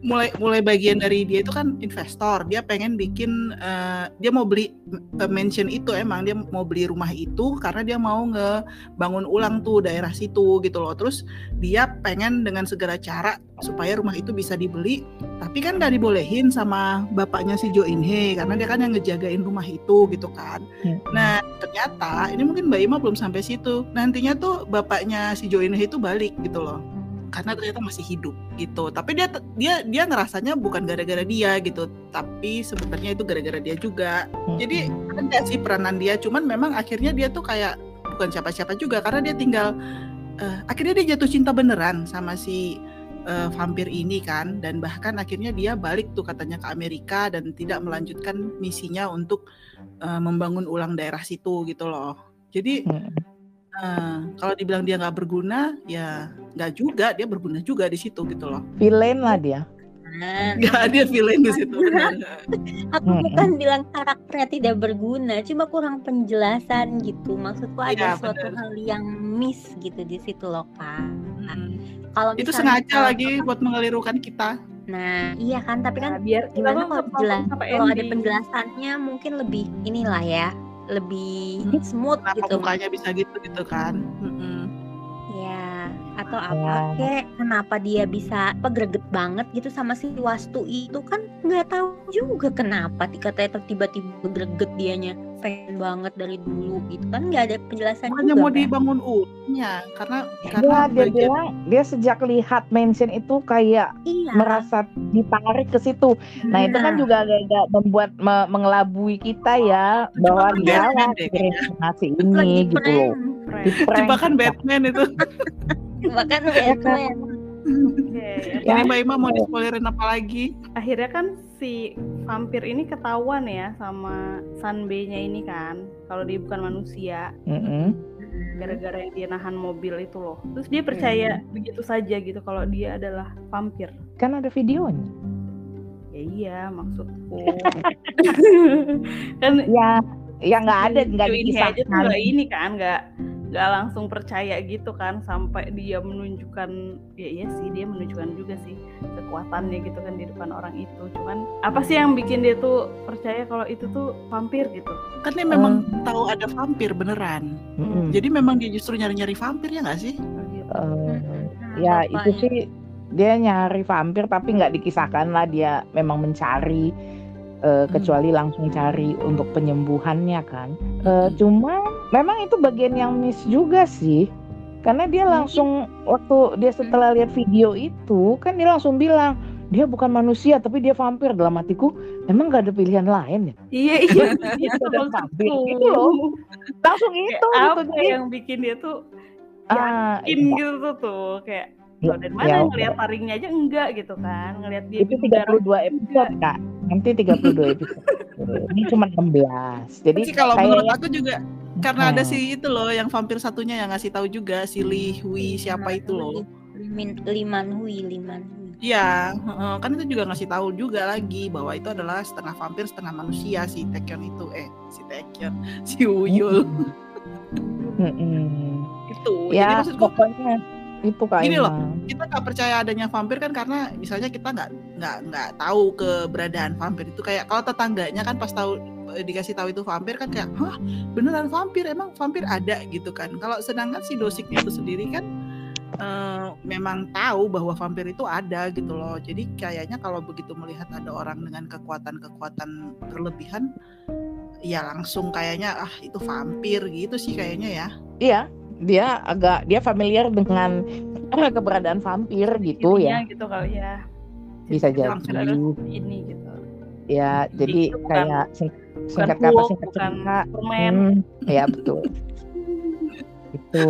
mulai mulai bagian dari dia itu kan investor. Dia pengen bikin uh, dia mau beli uh, mansion itu emang. Dia mau beli rumah itu karena dia mau ngebangun ulang tuh daerah situ gitu loh. Terus dia pengen dengan segala cara supaya rumah itu bisa dibeli. Tapi kan gak dibolehin sama bapaknya si Jo In Hee karena dia kan yang ngejagain rumah itu gitu kan. Hmm. nah ternyata ini mungkin Mbak Ima belum sampai situ. Nantinya tuh bapaknya si Jo In Hee itu balik gitu loh karena ternyata masih hidup gitu. Tapi dia dia dia ngerasanya bukan gara-gara dia gitu. Tapi sebenarnya itu gara-gara dia juga. Hmm. jadi ada sih peranan dia? Cuman memang akhirnya dia tuh kayak bukan siapa-siapa juga karena dia tinggal uh, akhirnya dia jatuh cinta beneran sama si uh, vampir ini kan. Dan bahkan akhirnya dia balik tuh katanya ke Amerika dan tidak melanjutkan misinya untuk uh, membangun ulang daerah situ gitu loh. Jadi hmm Nah, kalau dibilang dia nggak berguna, ya nggak juga, dia berguna juga di situ gitu loh. Villain lah dia. Nggak dia villain di situ. Aku bukan bilang karakternya tidak berguna, cuma kurang penjelasan gitu. Maksudku ada ya, suatu bener. hal yang miss gitu di situ loh kak. Hmm. Kalau itu sengaja lagi buat mengelirukan kita. Nah, iya kan, tapi kan nah, biar gimana kalau jelas kalau ada penjelasannya mungkin lebih inilah ya, lebih hmm, smooth Kenapa gitu mukanya bisa gitu gitu kan? Hmm. ya atau apa ya. kek? Kenapa dia bisa apa greget banget gitu sama si Wastu itu? Kan nggak tahu juga kenapa tiba-tiba tiba-tiba greget dianya pengen banget dari dulu gitu. Kan nggak ada penjelasan Hanya juga mau kan? dibangun ulangnya karena ya, karena dia bagian... bilang dia sejak lihat mention itu kayak iya. merasa ditarik ke situ. Nah, nah itu kan juga agak-agak membuat me mengelabui kita ya bahwa dia ngasih ini gitu loh. Jebakan Batman itu. Jebakan Batman. Okay. Ya. Ini Mbak Ima mau dispoilerin apa lagi? Akhirnya kan si vampir ini ketahuan ya sama Sanbe-nya ini kan, kalau dia bukan manusia. Gara-gara yang dia nahan mobil itu loh. Terus dia percaya mm -hmm. begitu saja gitu kalau dia adalah vampir. Kan ada videonya. Ya iya, maksudku. kan ya ya nggak ada nggak dikisahkan. Aja ini kan nggak nggak langsung percaya gitu kan sampai dia menunjukkan ya iya sih dia menunjukkan juga sih kekuatannya gitu kan di depan orang itu. Cuman apa sih yang bikin dia tuh percaya kalau itu tuh vampir gitu? Kan dia memang um, tahu ada vampir beneran. Mm jadi memang dia justru nyari-nyari vampir ya nggak sih? Uh, ya itu sih dia nyari vampir tapi nggak dikisahkan lah dia memang mencari uh, kecuali langsung cari untuk penyembuhannya kan. Uh, cuma memang itu bagian yang miss juga sih. Karena dia langsung waktu dia setelah lihat video itu kan dia langsung bilang dia bukan manusia tapi dia vampir. Dalam hatiku emang gak ada pilihan lain ya? Iya iya. Itu ada vampir. itu loh. Langsung itu gitu apa yang bikin dia tuh ah, yakin iya. gitu tuh kayak Loh, dari mana ya, ngelihat taringnya aja enggak gitu kan. Ngelihat dia itu 32 episode kak nanti 32 episode ini cuma 16 jadi Tapi kalau menurut aku juga karena hmm. ada si itu loh yang vampir satunya yang ngasih tahu juga si Li Hui siapa itu loh Liman Hui Liman Hui Iya, kan itu juga ngasih tahu juga lagi bahwa itu adalah setengah vampir setengah manusia si Taekyon itu eh si Taekyon si Uyul. Mm -hmm. itu. Ya, Jadi pokoknya itu kayak gini loh kita nggak percaya adanya vampir kan karena misalnya kita nggak nggak nggak tahu keberadaan vampir itu. Kayak kalau tetangganya kan pas tahu eh, dikasih tahu itu vampir kan kayak hah beneran vampir? Emang vampir ada? Gitu kan. Kalau sedangkan si dosiknya itu sendiri kan uh, memang tahu bahwa vampir itu ada gitu loh. Jadi kayaknya kalau begitu melihat ada orang dengan kekuatan-kekuatan berlebihan ya langsung kayaknya ah itu vampir. Gitu sih kayaknya ya. Iya dia agak dia familiar dengan keberadaan vampir gitu ya. gitu kali ya. Bisa jadi. Ini gitu. Ya, jadi, jadi kayak singkat kata singkat cerita. Hmm, ya betul. itu.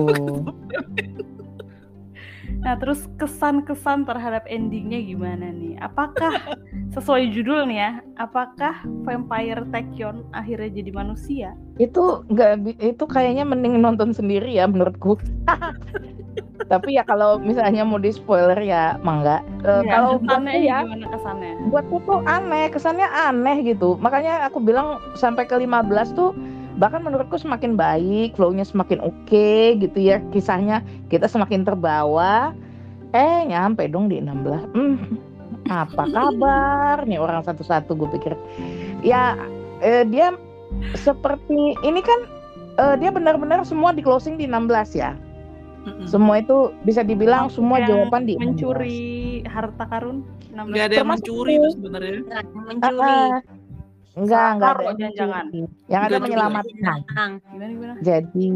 Nah, terus kesan-kesan terhadap endingnya gimana nih? Apakah sesuai judul nih ya? Apakah Vampire Taekyon akhirnya jadi manusia? Itu nggak itu kayaknya mending nonton sendiri ya menurutku. Tapi ya kalau misalnya mau di spoiler ya mangga. Uh, ya, kalau kesannya ya gimana kesannya? Buatku tuh aneh, kesannya aneh gitu. Makanya aku bilang sampai ke 15 tuh bahkan menurutku semakin baik flownya semakin oke okay, gitu ya kisahnya kita semakin terbawa eh nyampe dong di 16 hmm. Apa kabar nih orang satu-satu gue pikir. Ya eh, dia seperti ini kan eh, dia benar-benar semua di closing di 16 ya. Mm-mm. Semua itu bisa dibilang Maksudnya semua jawaban di 16. mencuri harta karun 16 Nggak ada yang Termasuk mencuri itu. sebenarnya. Nggak Ah, mencuri. Enggak, enggak ada jangan-jangan. Yang ada menyelamatkan. Gimana gimana Jadi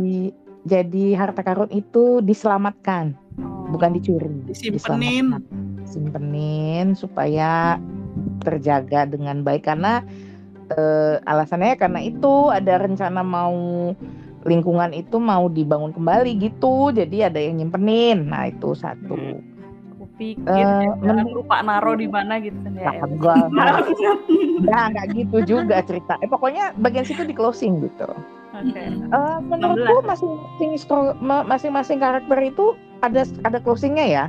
jadi harta karun itu diselamatkan, Oh. bukan dicuri. Disimpenin. Simpenin supaya terjaga dengan baik karena eh, alasannya karena itu ada rencana mau lingkungan itu mau dibangun kembali gitu. Jadi ada yang nyimpenin. Nah, itu satu. aku pikir Eh, jangan lupa naro di mana gitu kan ya Nah, enggak, enggak, enggak, enggak gitu juga cerita. Eh pokoknya bagian situ di closing gitu. oke Eh, menurutku masing-masing masing-masing karakter itu ada ada closingnya ya.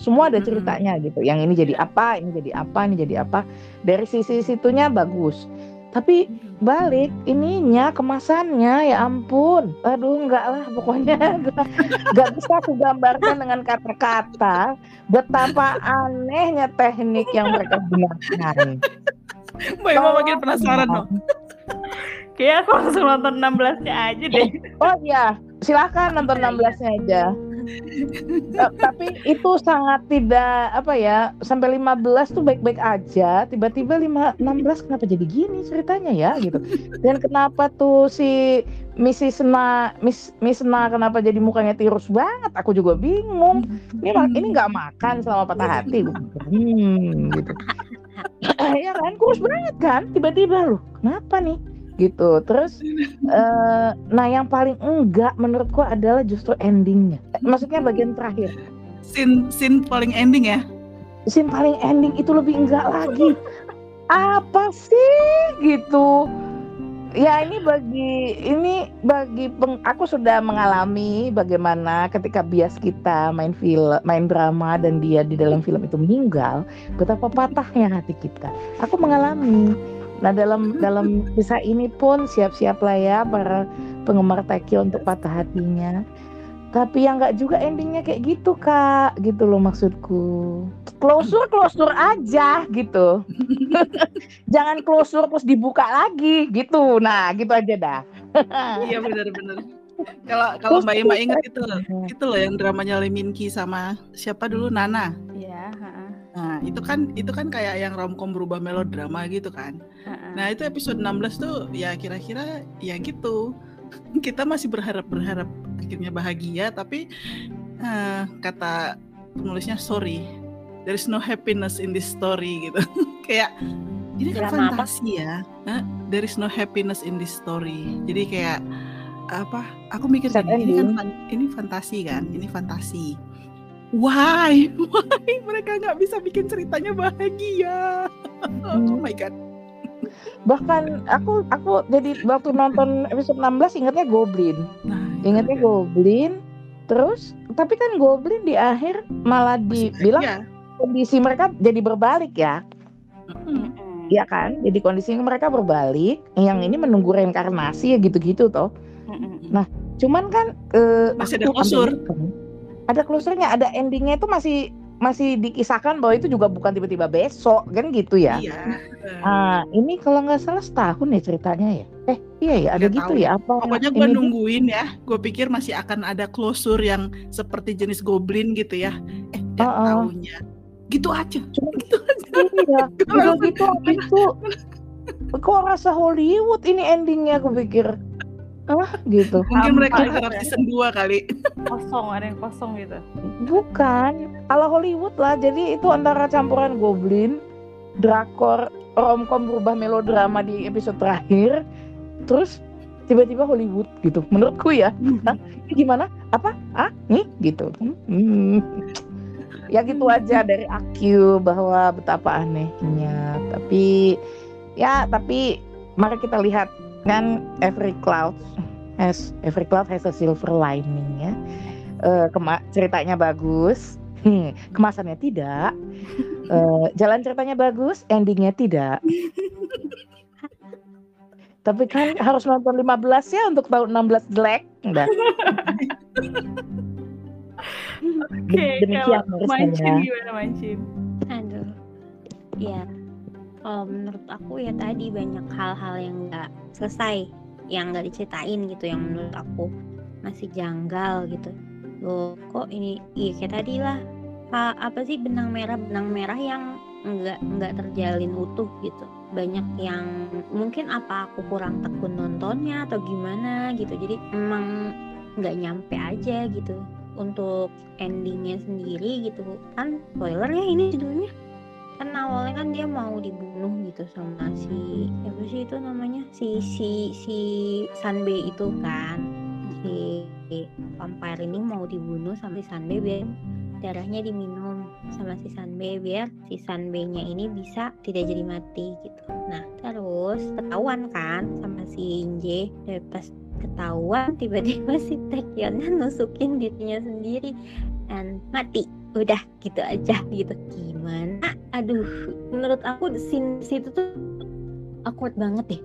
Semua ada ceritanya gitu. Yang ini jadi apa, ini jadi apa, ini jadi apa. Dari sisi situnya bagus. Tapi balik ininya kemasannya ya ampun. Aduh enggak lah pokoknya enggak, bisa aku gambarkan dengan kata-kata betapa anehnya teknik yang mereka gunakan. Mbak Ima makin penasaran dong. kayak aku langsung nonton 16 nya aja deh Oh iya, silakan nonton 16-nya aja. Tapi itu sangat tidak apa ya sampai 15 tuh baik-baik aja. Tiba-tiba 5 16 kenapa jadi gini ceritanya ya gitu. Dan kenapa tuh si Mrs. Na Miss Miss Na kenapa jadi mukanya tirus banget? Aku juga bingung. Ini ini nggak makan selama patah hati. Hmm gitu. Ya kan kurus banget kan? Tiba-tiba loh kenapa nih gitu. Terus eh, nah yang paling enggak menurutku adalah justru endingnya. Maksudnya bagian terakhir. Scene scene paling ending ya. scene paling ending itu lebih enggak lagi. Apa sih? Gitu. Ya ini bagi ini bagi peng- aku sudah mengalami bagaimana ketika bias kita main film main drama dan dia di dalam film itu meninggal betapa patahnya hati kita. Aku mengalami nah dalam dalam kisah ini pun siap-siap lah ya para penggemar Taekyo untuk patah hatinya. Tapi yang nggak juga endingnya kayak gitu kak. Gitu loh maksudku. Closure closure aja gitu. Jangan closure terus dibuka lagi gitu. Nah gitu aja dah. Iya benar-benar. Kalau kalau Mbak Ima ingat itu itu loh yang dramanya Lee Min Ki sama siapa dulu? Nana. iya heeh, itu kan itu kan kayak yang romcom berubah melodrama gitu kan. heeh. Nah, itu episode 16 tuh ya kira-kira ya gitu. Kita masih berharap-berharap akhirnya bahagia tapi eh, kata penulisnya sorry. There is no happiness in this story gitu. kayak ini kan Drama apa? fantasi ya. Hah? There is no happiness in this story. Jadi kayak apa? Aku mikir gini, ini kan ini fantasi kan? Ini fantasi. Why? Why mereka nggak bisa bikin ceritanya bahagia? oh my god. bahkan aku aku jadi waktu nonton episode 16 ingatnya Goblin Nah, itu ingatnya dia. Goblin terus tapi kan Goblin di akhir malah dibilang bahagia. kondisi mereka jadi berbalik ya. Iya kan jadi kondisinya mereka berbalik yang ini menunggu reinkarnasi ya gitu-gitu toh. Nah, cuman kan eh, Masih ada closure. ambil kan, ada closure-nya ada endingnya itu masih masih dikisahkan bahwa itu juga bukan tiba-tiba besok kan gitu ya Iya. Ah, ini kalau nggak salah setahun ya ceritanya ya. Eh, iya ya, ada Nggak gitu tahu. ya apa? Pokoknya gue nungguin ya. Gue pikir masih akan ada closure yang seperti jenis goblin gitu ya. Eh, dan Uh-uh. taunya gitu aja. Cuma- Gitu aja. Iya, udah gitu habis itu kok rasa Hollywood ini endingnya aku pikir. Ah, gitu. Mungkin mereka Hampa harap gitu ya. season 2 kali. kosong ada yang kosong gitu Bukan, ala Hollywood lah. Jadi itu antara campuran Goblin, drakor, romcom berubah melodrama di episode terakhir, terus tiba-tiba Hollywood gitu. Menurutku ya. Hah? Ini gimana? Apa? Ah, nih gitu. Hmm. Ya gitu aja dari Akyu bahwa betapa anehnya. Tapi ya tapi mari kita lihat kan every cloud has every cloud has a silver lining ya. Eh, kema- ceritanya bagus, Hmm, kemasannya tidak, Eh, jalan ceritanya bagus, endingnya tidak. Tapi kan harus nonton 15 ya untuk tahun 16 jelek. Enggak. oke Demikian kalau menurut mancin saya. gimana mancin Aduh. ya kalau menurut aku ya tadi banyak hal-hal yang nggak selesai yang nggak diceritain gitu yang menurut aku masih janggal gitu. Loh kok ini iya kayak tadi lah pa- apa sih benang merah benang merah yang nggak nggak terjalin utuh gitu. Banyak yang mungkin apa aku kurang tekun nontonnya atau gimana gitu. Jadi emang nggak nyampe aja gitu untuk endingnya sendiri gitu. Kan spoiler ya ini judulnya kan awalnya kan dia mau dibunuh gitu sama si siapa sih itu namanya? Si si si Sanbe itu kan. Si vampire ini mau dibunuh sama si Sanbe biar darahnya diminum sama si Sanbe biar si Sanbe-nya ini bisa tidak jadi mati gitu. Nah terus ketahuan kan sama si Inje pas ketahuan tiba-tiba si Taekyeonnya nusukin dirinya sendiri dan mati. Udah gitu aja gitu. Gimana aduh menurut aku scene situ tuh awkward banget deh.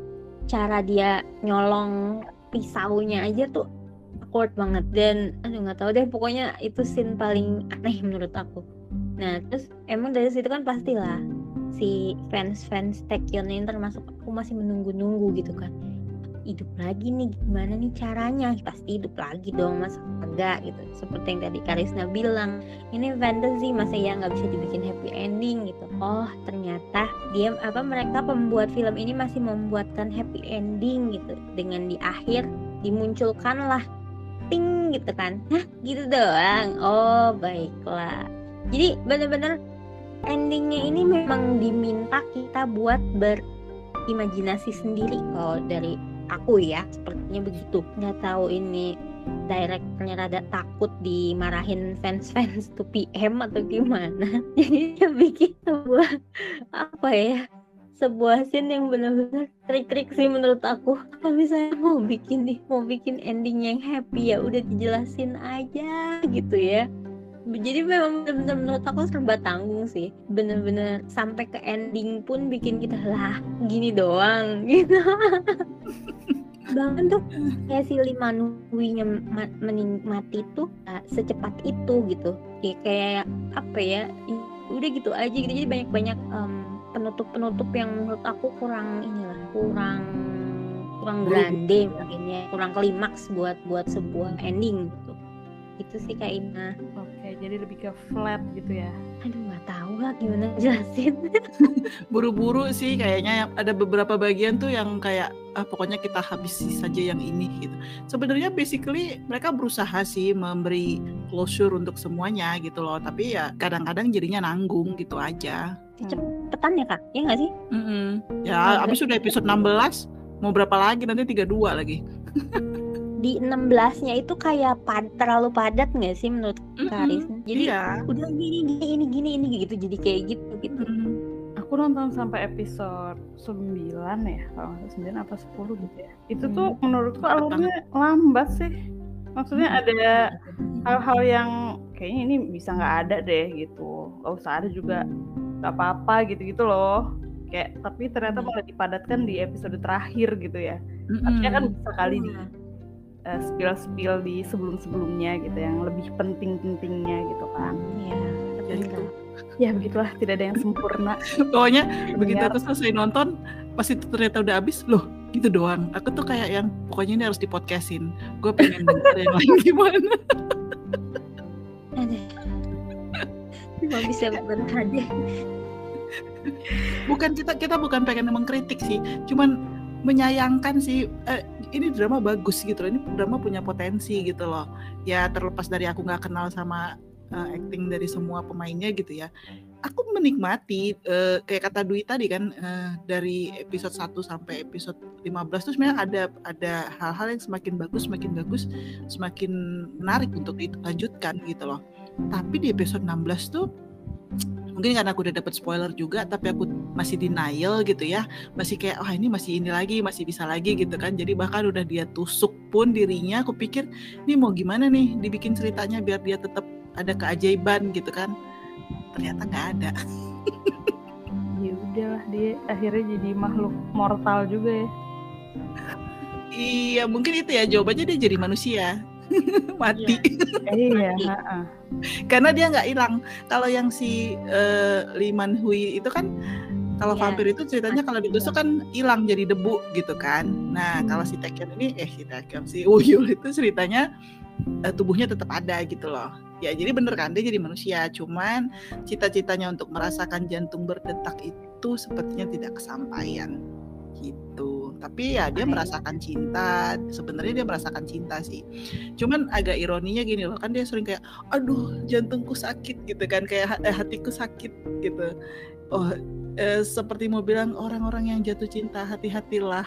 Cara dia nyolong pisaunya aja tuh awkward banget. Dan aduh nggak tahu deh pokoknya itu scene paling aneh menurut aku. Nah terus emang dari situ kan pastilah si fans fans Taekyon ini termasuk aku masih menunggu-nunggu gitu kan hidup lagi nih gimana nih caranya? Pasti hidup lagi dong masa enggak gitu. Seperti yang tadi Karisna bilang ini fantasy masa ya nggak bisa dibikin happy ending gitu. Oh ternyata dia apa mereka pembuat film ini masih membuatkan happy ending gitu. Dengan di akhir dimunculkan lah ting gitu kan. Hah gitu doang? Oh baiklah. Jadi bener-bener endingnya ini memang diminta kita buat berimajinasi sendiri kalau dari aku ya sepertinya begitu. Nggak tahu ini directornya rada takut dimarahin fans-fans tuh PM atau gimana. Jadi dia bikin sebuah apa ya sebuah scene yang benar-benar trik-trik sih menurut aku. Kalau misalnya mau bikin nih mau bikin ending yang happy ya udah dijelasin aja gitu ya jadi memang benar-benar menurut aku serba tanggung sih. Bener-bener sampai ke ending pun bikin kita lah gini doang gitu. Bahkan tuh kayak si Limanuinya ma- menikmati tuh uh, secepat itu gitu. Ya, kayak apa ya udah gitu aja gitu. Jadi banyak-banyak um, penutup-penutup yang menurut aku kurang inilah kurang kurang grande mungkin ya kurang klimaks buat buat sebuah ending gitu. Itu sih kak Ina Oke, jadi lebih ke flat gitu ya. aduh nggak tahu lah gimana jelasin Buru-buru sih kayaknya yang ada beberapa bagian tuh yang kayak ah pokoknya kita habisi saja yang ini gitu. Sebenarnya basically mereka berusaha sih memberi closure untuk semuanya gitu loh, tapi ya kadang-kadang jadinya nanggung gitu aja. cepetan ya kak ya nggak sih Mm-mm. Ya, abis udah episode 16, mau berapa lagi nanti 32 lagi. di 16-nya itu kayak pad, terlalu padat nggak sih menurut Kak Mm-mm. Aris? Jadi Iya. udah gini gini ini gini ini gitu jadi kayak gitu gitu. Mm. Aku nonton sampai episode 9 ya, kalau nggak 9 apa 10 gitu ya. Itu tuh menurutku alurnya lambat sih. Maksudnya ada hal-hal yang kayaknya ini bisa nggak ada deh gitu. Gak usah ada juga nggak apa-apa gitu-gitu loh. Kayak tapi ternyata malah dipadatkan di episode terakhir gitu ya. Artinya kan bisa kali di eh, spill-spill di sebelum-sebelumnya gitu yang lebih penting-pentingnya gitu kan. Iya, Ya itu. betul. Ya begitulah tidak ada yang sempurna. Pokoknya begitu Dengar. aku selesai nonton, pas itu ternyata udah habis, loh gitu doang. Aku tuh kayak yang pokoknya ini harus dipodcastin. Gue pengen denger yang lain gimana. Cuma bisa berhadi. Bukan kita kita bukan pengen mengkritik sih, cuman menyayangkan sih. eh, ini drama bagus gitu loh. Ini drama punya potensi gitu loh. Ya terlepas dari aku nggak kenal sama eh, acting dari semua pemainnya gitu ya. Aku menikmati eh, kayak kata Dwi tadi kan eh, dari episode 1 sampai episode 15 tuh sebenarnya ada ada hal-hal yang semakin bagus, semakin bagus, semakin menarik untuk dilanjutkan gitu loh. Tapi di episode 16 tuh mungkin karena aku udah dapat spoiler juga tapi aku masih denial gitu ya. Masih kayak wah ini masih ini lagi masih bisa lagi gitu kan. Jadi bahkan udah dia tusuk pun dirinya aku pikir ini mau gimana nih dibikin ceritanya biar dia tetap ada keajaiban gitu kan. Ternyata nggak ada. Ya udahlah dia akhirnya jadi makhluk mortal juga ya. iya mungkin itu ya jawabannya dia jadi manusia mati. Iya, heeh. karena dia nggak hilang. Kalau yang si eh, Liman Hui itu kan kalau Iya, vampir itu ceritanya kalau ditusuk kan hilang jadi debu gitu kan. Nah kalau si Taekyon ini eh si Taekyon si Uyul itu ceritanya eh, tubuhnya tetap ada gitu loh. Ya jadi bener kan dia jadi manusia. Cuman cita-citanya untuk merasakan jantung berdetak itu sepertinya tidak kesampaian tapi ya dia merasakan cinta sebenarnya dia merasakan cinta sih cuman agak ironinya gini loh kan dia sering kayak aduh jantungku sakit gitu kan kayak eh, hatiku sakit gitu oh eh, seperti mau bilang orang-orang yang jatuh cinta hati-hatilah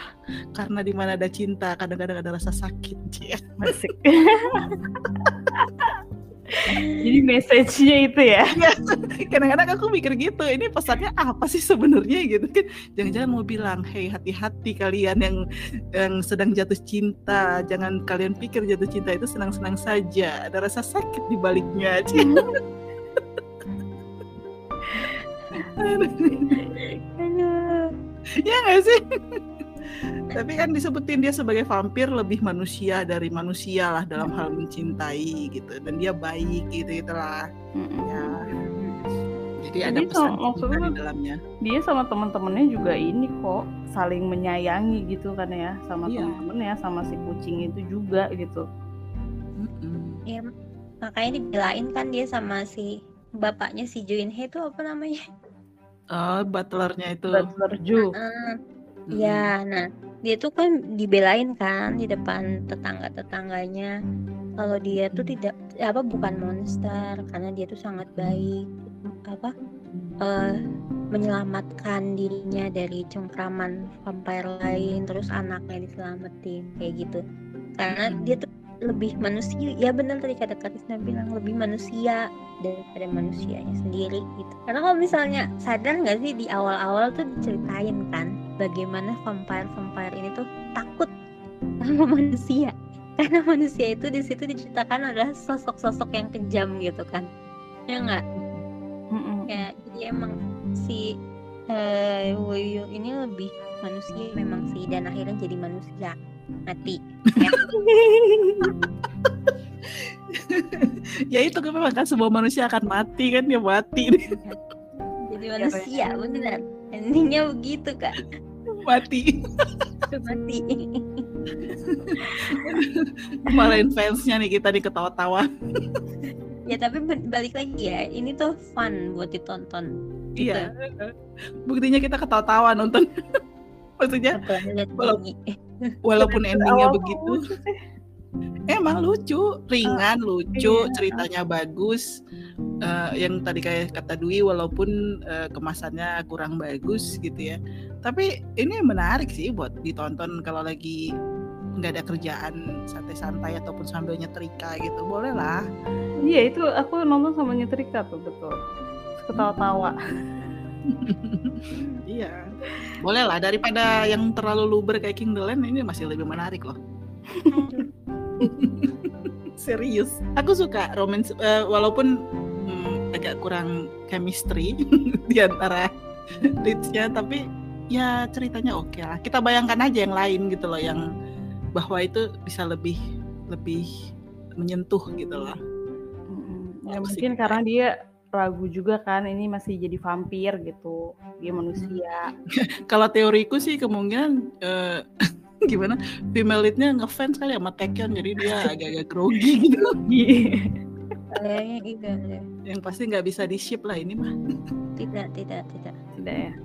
karena di mana ada cinta kadang-kadang ada rasa sakit Cie. Asik. Jadi message-nya itu ya. kadang-kadang aku mikir gitu ini pesannya apa sih sebenarnya? Gitu kan. Jangan-jangan mau bilang hei hati-hati kalian yang yang sedang jatuh cinta. Jangan kalian pikir jatuh cinta itu senang-senang saja. Ada rasa sakit di baliknya. Cie. Aduh. ya nggak sih tapi kan disebutin dia sebagai vampir lebih manusia dari manusia lah dalam hal mencintai gitu dan dia baik gitu gitulah Mm-mm. ya jadi ada Jadi pesan so- cinta maksudnya- di dalamnya Dia sama teman-temannya juga ini kok saling menyayangi gitu kan ya sama Iya. teman-temannya sama si kucing itu juga gitu. Mm-mm. Ya, makanya dibelain kan dia sama si bapaknya si Join He itu apa namanya? oh butlernya itu Butler Ju. Ah, Mm-mm. Ya, nah dia tuh kan dibelain kan di depan tetangga-tetangganya. Kalau dia tuh tidak apa bukan monster karena dia tuh sangat baik apa eh, menyelamatkan dirinya dari cengkraman vampire lain terus anaknya diselamatin kayak gitu. Karena dia tuh lebih manusia ya benar tadi kata Karisna bilang lebih manusia daripada manusianya sendiri gitu. Karena kalau misalnya sadar nggak sih di awal-awal tuh diceritain kan bagaimana vampire vampire ini tuh takut sama manusia. Karena manusia itu di situ diceritakan adalah sosok-sosok yang kejam gitu kan. Ya nggak? Ya jadi emang si Woyo ini lebih manusia memang sih dan akhirnya jadi manusia mati. Ya. Itu kan memang kan semua manusia akan mati kan dia mati. Jadi Ya, manusia beneran endingnya begitu kak mati. Mati. Kemarin fansnya nih kita nih ketawa-tawa ya tapi balik lagi ya ini tuh fun buat ditonton. Iya. Buktinya kita ketawa-tawa nonton. Maksudnya walaupun endingnya begitu. Emang lucu. Ringan lucu iya. ceritanya bagus. Eh, yang tadi kayak kata Dwi walaupun eh, kemasannya kurang bagus gitu ya. Tapi ini menarik sih buat ditonton kalau lagi nggak ada kerjaan santai-santai ataupun sambil nyetrika gitu. Boleh lah. Iya itu aku nonton sama nyetrika tuh betul. Ketawa-tawa. iya. Boleh lah daripada yang terlalu luber kayak King the Land ini masih lebih menarik loh serius aku suka romance eh, walaupun hmm, agak kurang chemistry di antara leadsnya tapi ya ceritanya oke lah kita bayangkan aja yang lain gitu loh yang bahwa itu bisa lebih lebih menyentuh gitu loh. Ya mungkin kayak- karena dia ragu juga kan ini masih jadi vampir gitu. Dia manusia. kalau teoriku sih kemungkinan eh, gimana female leadnya ngefans kali sama Taekyon jadi dia agak-agak grogi gitu kayaknya iya deh. yang pasti nggak bisa di ship lah ini mah tidak tidak tidak Tidak ya.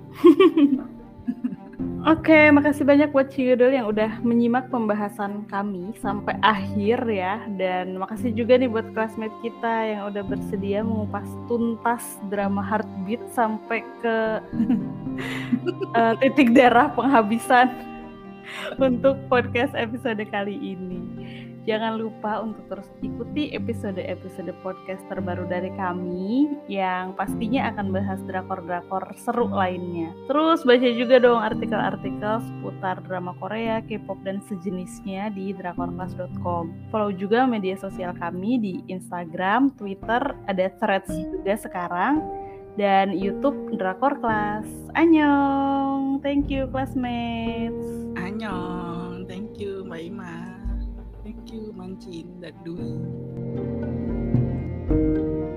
Oke, makasih banyak buat Ciyudul yang udah menyimak pembahasan kami sampai akhir ya. Dan makasih juga nih buat classmate kita yang udah bersedia mengupas tuntas drama Heartbeat sampai ke eh, titik darah penghabisan untuk podcast episode kali ini. Jangan lupa untuk terus ikuti episode-episode podcast terbaru dari kami yang pastinya akan bahas drakor-drakor seru lainnya. Terus baca juga dong artikel-artikel seputar drama Korea, K-pop dan sejenisnya di drakorclass.com. Follow juga media sosial kami di Instagram, Twitter, ada threads juga sekarang dan YouTube Drakor Class. Annyeong. Thank you classmates. Annyeong. Thank you Mbak Ima. Thank you Mancin dan Dwi. thank you